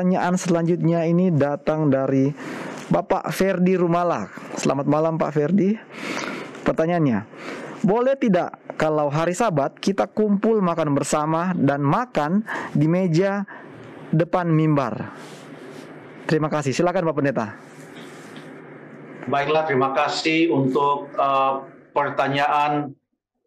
pertanyaan selanjutnya ini datang dari Bapak Ferdi Rumala. Selamat malam Pak Ferdi. Pertanyaannya, boleh tidak kalau hari Sabat kita kumpul makan bersama dan makan di meja depan mimbar? Terima kasih. Silakan Pak Pendeta. Baiklah, terima kasih untuk uh, pertanyaan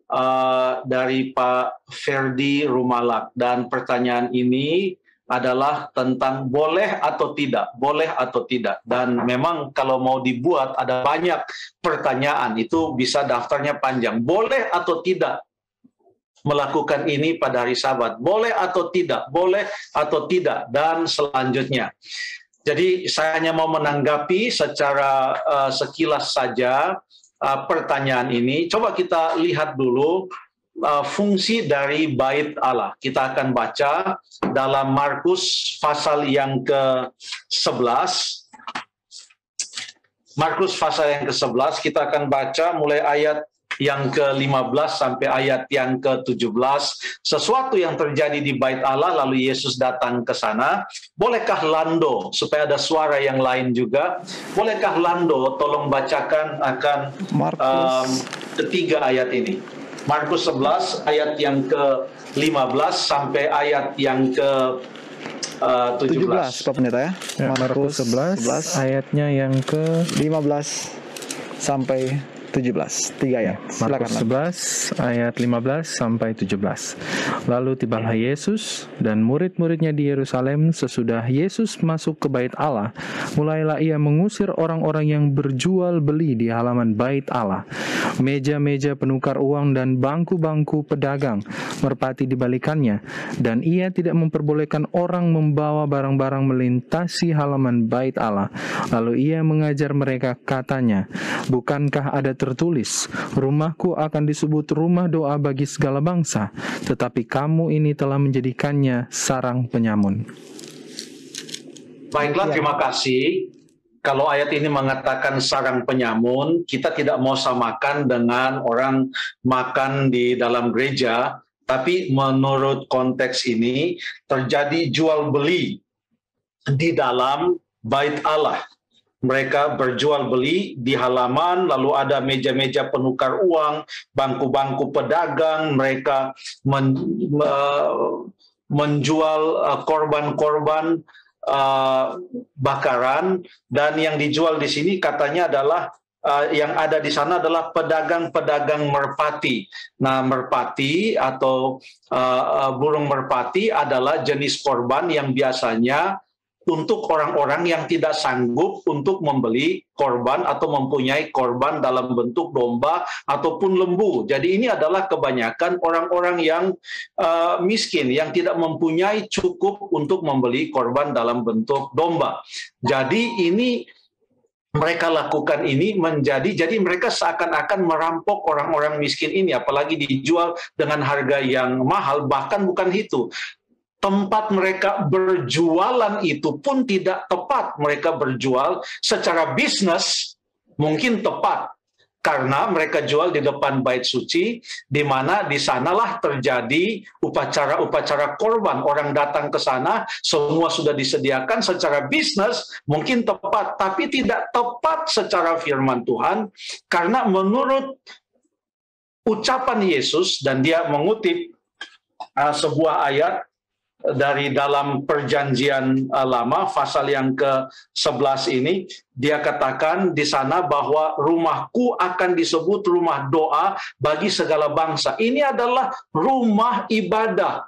uh, dari Pak Ferdi Rumalak dan pertanyaan ini adalah tentang boleh atau tidak, boleh atau tidak. Dan memang kalau mau dibuat ada banyak pertanyaan, itu bisa daftarnya panjang. Boleh atau tidak melakukan ini pada hari Sabat? Boleh atau tidak? Boleh atau tidak? Dan selanjutnya. Jadi saya hanya mau menanggapi secara uh, sekilas saja uh, pertanyaan ini. Coba kita lihat dulu uh, fungsi dari bait Allah. Kita akan baca dalam Markus pasal yang ke-11. Markus pasal yang ke-11 kita akan baca mulai ayat yang ke-15 sampai ayat yang ke-17 sesuatu yang terjadi di bait Allah lalu Yesus datang ke sana. Bolehkah Lando? Supaya ada suara yang lain juga. Bolehkah Lando? Tolong bacakan akan um, ketiga ayat ini Markus 11 ayat yang ke-15 sampai ayat yang ke uh, 17. 17 Pak Pendeta ya. ya Markus 11, 11 ayatnya yang ke 15 sampai 17 tiga ayat. Markus 11 ayat 15 sampai 17 lalu tibalah Yesus dan murid-muridnya di Yerusalem sesudah Yesus masuk ke bait Allah mulailah ia mengusir orang-orang yang berjual beli di halaman bait Allah. Meja-meja penukar uang dan bangku-bangku pedagang merpati dibalikannya dan ia tidak memperbolehkan orang membawa barang-barang melintasi halaman bait Allah lalu ia mengajar mereka katanya bukankah ada tertulis, rumahku akan disebut rumah doa bagi segala bangsa, tetapi kamu ini telah menjadikannya sarang penyamun. Baiklah, terima kasih. Kalau ayat ini mengatakan sarang penyamun, kita tidak mau samakan dengan orang makan di dalam gereja, tapi menurut konteks ini terjadi jual beli di dalam bait Allah. Mereka berjual beli di halaman, lalu ada meja-meja penukar uang, bangku-bangku pedagang, mereka men, menjual uh, korban-korban uh, bakaran, dan yang dijual di sini katanya adalah uh, yang ada di sana adalah pedagang-pedagang merpati. Nah, merpati atau uh, burung merpati adalah jenis korban yang biasanya untuk orang-orang yang tidak sanggup untuk membeli korban atau mempunyai korban dalam bentuk domba ataupun lembu. Jadi ini adalah kebanyakan orang-orang yang uh, miskin yang tidak mempunyai cukup untuk membeli korban dalam bentuk domba. Jadi ini mereka lakukan ini menjadi jadi mereka seakan-akan merampok orang-orang miskin ini apalagi dijual dengan harga yang mahal bahkan bukan itu tempat mereka berjualan itu pun tidak tepat. Mereka berjual secara bisnis mungkin tepat karena mereka jual di depan bait suci, di mana di sanalah terjadi upacara-upacara korban. Orang datang ke sana, semua sudah disediakan secara bisnis, mungkin tepat, tapi tidak tepat secara firman Tuhan, karena menurut ucapan Yesus, dan dia mengutip uh, sebuah ayat dari dalam perjanjian uh, lama pasal yang ke-11 ini dia katakan di sana bahwa rumahku akan disebut rumah doa bagi segala bangsa. Ini adalah rumah ibadah.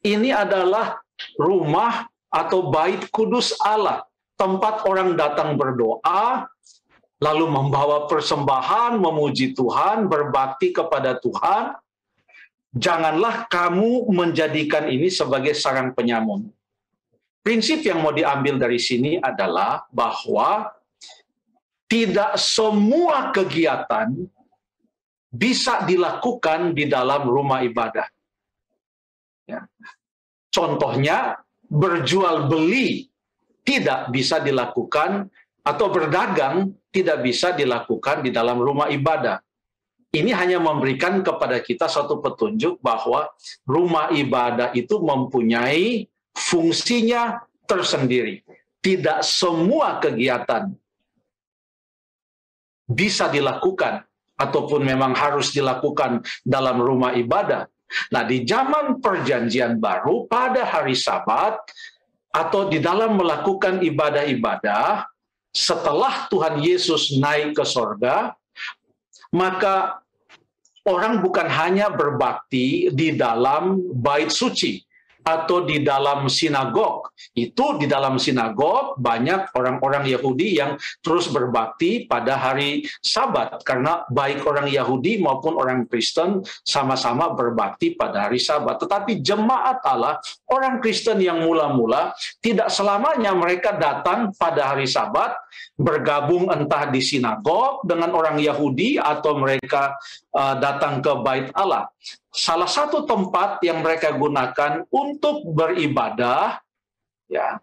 Ini adalah rumah atau bait kudus Allah, tempat orang datang berdoa, lalu membawa persembahan, memuji Tuhan, berbakti kepada Tuhan, janganlah kamu menjadikan ini sebagai sarang penyamun. Prinsip yang mau diambil dari sini adalah bahwa tidak semua kegiatan bisa dilakukan di dalam rumah ibadah. Ya. Contohnya, berjual beli tidak bisa dilakukan atau berdagang tidak bisa dilakukan di dalam rumah ibadah ini hanya memberikan kepada kita satu petunjuk bahwa rumah ibadah itu mempunyai fungsinya tersendiri. Tidak semua kegiatan bisa dilakukan ataupun memang harus dilakukan dalam rumah ibadah. Nah, di zaman Perjanjian Baru, pada hari Sabat atau di dalam melakukan ibadah-ibadah, setelah Tuhan Yesus naik ke sorga, maka orang bukan hanya berbakti di dalam bait suci, atau di dalam sinagog. Itu di dalam sinagog banyak orang-orang Yahudi yang terus berbakti pada hari Sabat karena baik orang Yahudi maupun orang Kristen sama-sama berbakti pada hari Sabat. Tetapi jemaat Allah, orang Kristen yang mula-mula tidak selamanya mereka datang pada hari Sabat bergabung entah di sinagog dengan orang Yahudi atau mereka uh, datang ke bait Allah. Salah satu tempat yang mereka gunakan untuk beribadah ya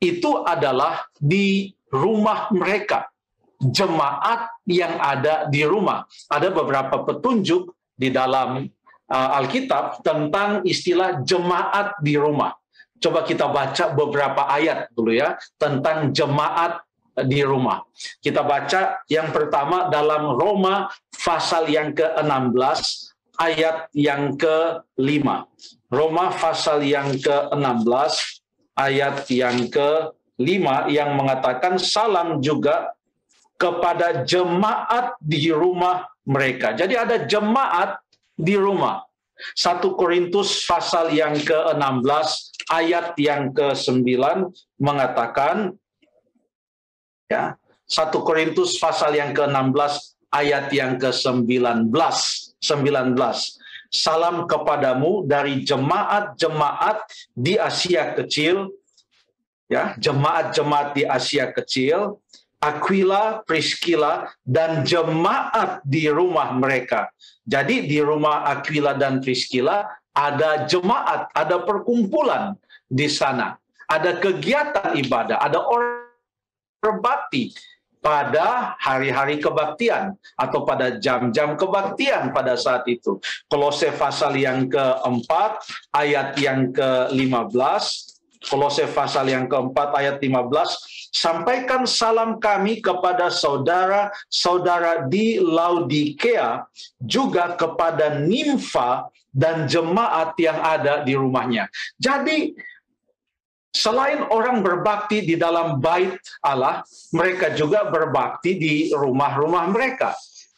itu adalah di rumah mereka. Jemaat yang ada di rumah. Ada beberapa petunjuk di dalam Alkitab tentang istilah jemaat di rumah coba kita baca beberapa ayat dulu ya tentang jemaat di rumah. Kita baca yang pertama dalam Roma pasal yang ke-16 ayat yang ke-5. Roma pasal yang ke-16 ayat yang ke-5 yang mengatakan salam juga kepada jemaat di rumah mereka. Jadi ada jemaat di rumah. 1 Korintus pasal yang ke-16 ayat yang ke-9 mengatakan ya 1 Korintus pasal yang ke-16 ayat yang ke-19 19. Salam kepadamu dari jemaat-jemaat di Asia Kecil, ya, jemaat-jemaat di Asia Kecil, Aquila, Priscilla, dan jemaat di rumah mereka. Jadi di rumah Aquila dan Priscilla ada jemaat, ada perkumpulan di sana. Ada kegiatan ibadah, ada orang berbakti pada hari-hari kebaktian atau pada jam-jam kebaktian pada saat itu. Kolose pasal yang keempat ayat yang ke-15 Kolose pasal yang keempat ayat 15 sampaikan salam kami kepada saudara-saudara di Laodikea juga kepada Nimfa dan jemaat yang ada di rumahnya. Jadi Selain orang berbakti di dalam bait Allah, mereka juga berbakti di rumah-rumah mereka.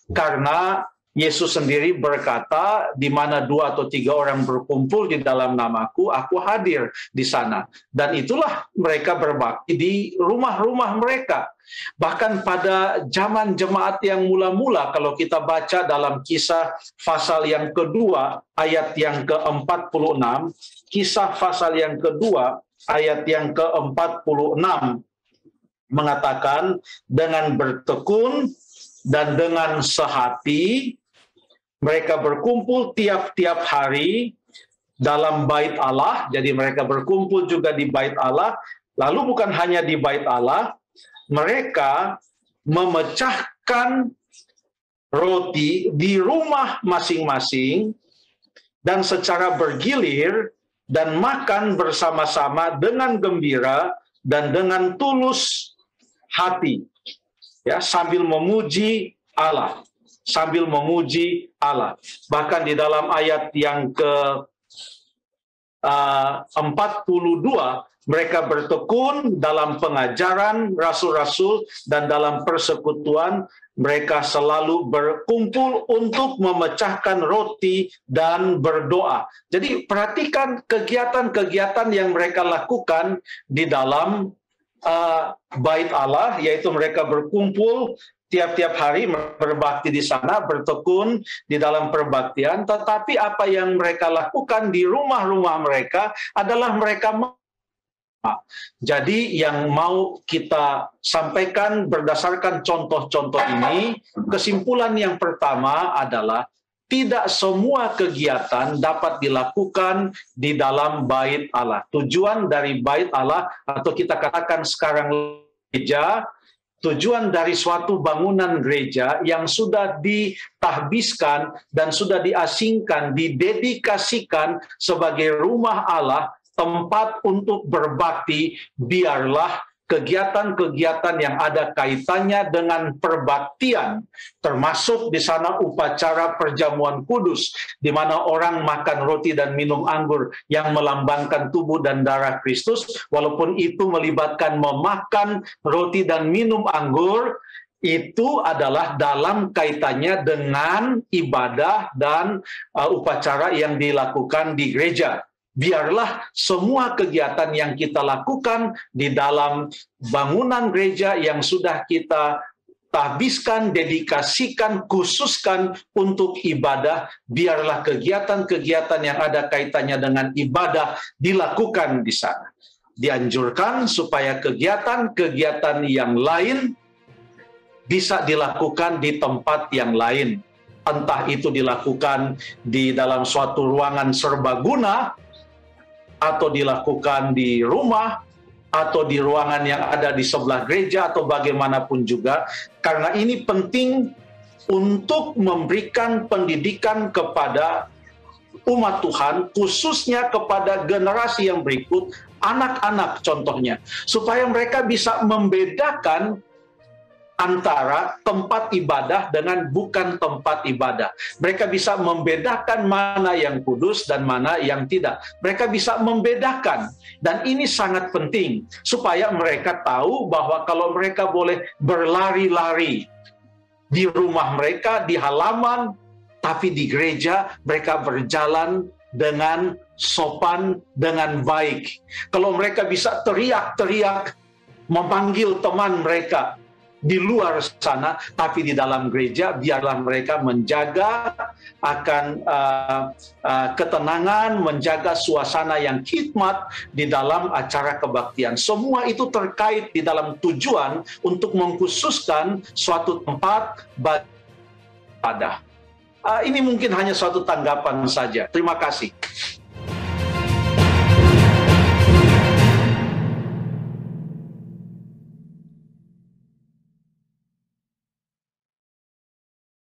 Karena Yesus sendiri berkata, di mana dua atau tiga orang berkumpul di dalam namaku, aku hadir di sana. Dan itulah mereka berbakti di rumah-rumah mereka. Bahkan pada zaman jemaat yang mula-mula, kalau kita baca dalam kisah pasal yang kedua, ayat yang ke-46, kisah pasal yang kedua, ayat yang ke-46 mengatakan dengan bertekun dan dengan sehati mereka berkumpul tiap-tiap hari dalam bait Allah. Jadi mereka berkumpul juga di bait Allah. Lalu bukan hanya di bait Allah, mereka memecahkan roti di rumah masing-masing dan secara bergilir dan makan bersama-sama dengan gembira dan dengan tulus hati ya sambil memuji Allah sambil memuji Allah bahkan di dalam ayat yang ke uh, 42 mereka bertekun dalam pengajaran rasul-rasul dan dalam persekutuan mereka selalu berkumpul untuk memecahkan roti dan berdoa. Jadi perhatikan kegiatan-kegiatan yang mereka lakukan di dalam uh, bait Allah, yaitu mereka berkumpul tiap-tiap hari berbakti di sana, bertekun di dalam perbaktian. Tetapi apa yang mereka lakukan di rumah-rumah mereka adalah mereka jadi yang mau kita sampaikan berdasarkan contoh-contoh ini, kesimpulan yang pertama adalah tidak semua kegiatan dapat dilakukan di dalam bait Allah. Tujuan dari bait Allah atau kita katakan sekarang gereja, tujuan dari suatu bangunan gereja yang sudah ditahbiskan dan sudah diasingkan, didedikasikan sebagai rumah Allah tempat untuk berbakti, biarlah kegiatan-kegiatan yang ada kaitannya dengan perbaktian, termasuk di sana upacara perjamuan kudus, di mana orang makan roti dan minum anggur yang melambangkan tubuh dan darah Kristus, walaupun itu melibatkan memakan roti dan minum anggur, itu adalah dalam kaitannya dengan ibadah dan uh, upacara yang dilakukan di gereja biarlah semua kegiatan yang kita lakukan di dalam bangunan gereja yang sudah kita tabiskan, dedikasikan, khususkan untuk ibadah, biarlah kegiatan-kegiatan yang ada kaitannya dengan ibadah dilakukan di sana. Dianjurkan supaya kegiatan-kegiatan yang lain bisa dilakukan di tempat yang lain. Entah itu dilakukan di dalam suatu ruangan serbaguna atau dilakukan di rumah atau di ruangan yang ada di sebelah gereja atau bagaimanapun juga. Karena ini penting untuk memberikan pendidikan kepada umat Tuhan khususnya kepada generasi yang berikut anak-anak contohnya. Supaya mereka bisa membedakan antara tempat ibadah dengan bukan tempat ibadah. Mereka bisa membedakan mana yang kudus dan mana yang tidak. Mereka bisa membedakan, dan ini sangat penting supaya mereka tahu bahwa kalau mereka boleh berlari-lari di rumah mereka, di halaman, tapi di gereja mereka berjalan dengan sopan, dengan baik. Kalau mereka bisa teriak-teriak, memanggil teman mereka, di luar sana, tapi di dalam gereja biarlah mereka menjaga akan uh, uh, ketenangan, menjaga suasana yang hikmat di dalam acara kebaktian. Semua itu terkait di dalam tujuan untuk mengkhususkan suatu tempat pada. Uh, ini mungkin hanya suatu tanggapan saja. Terima kasih.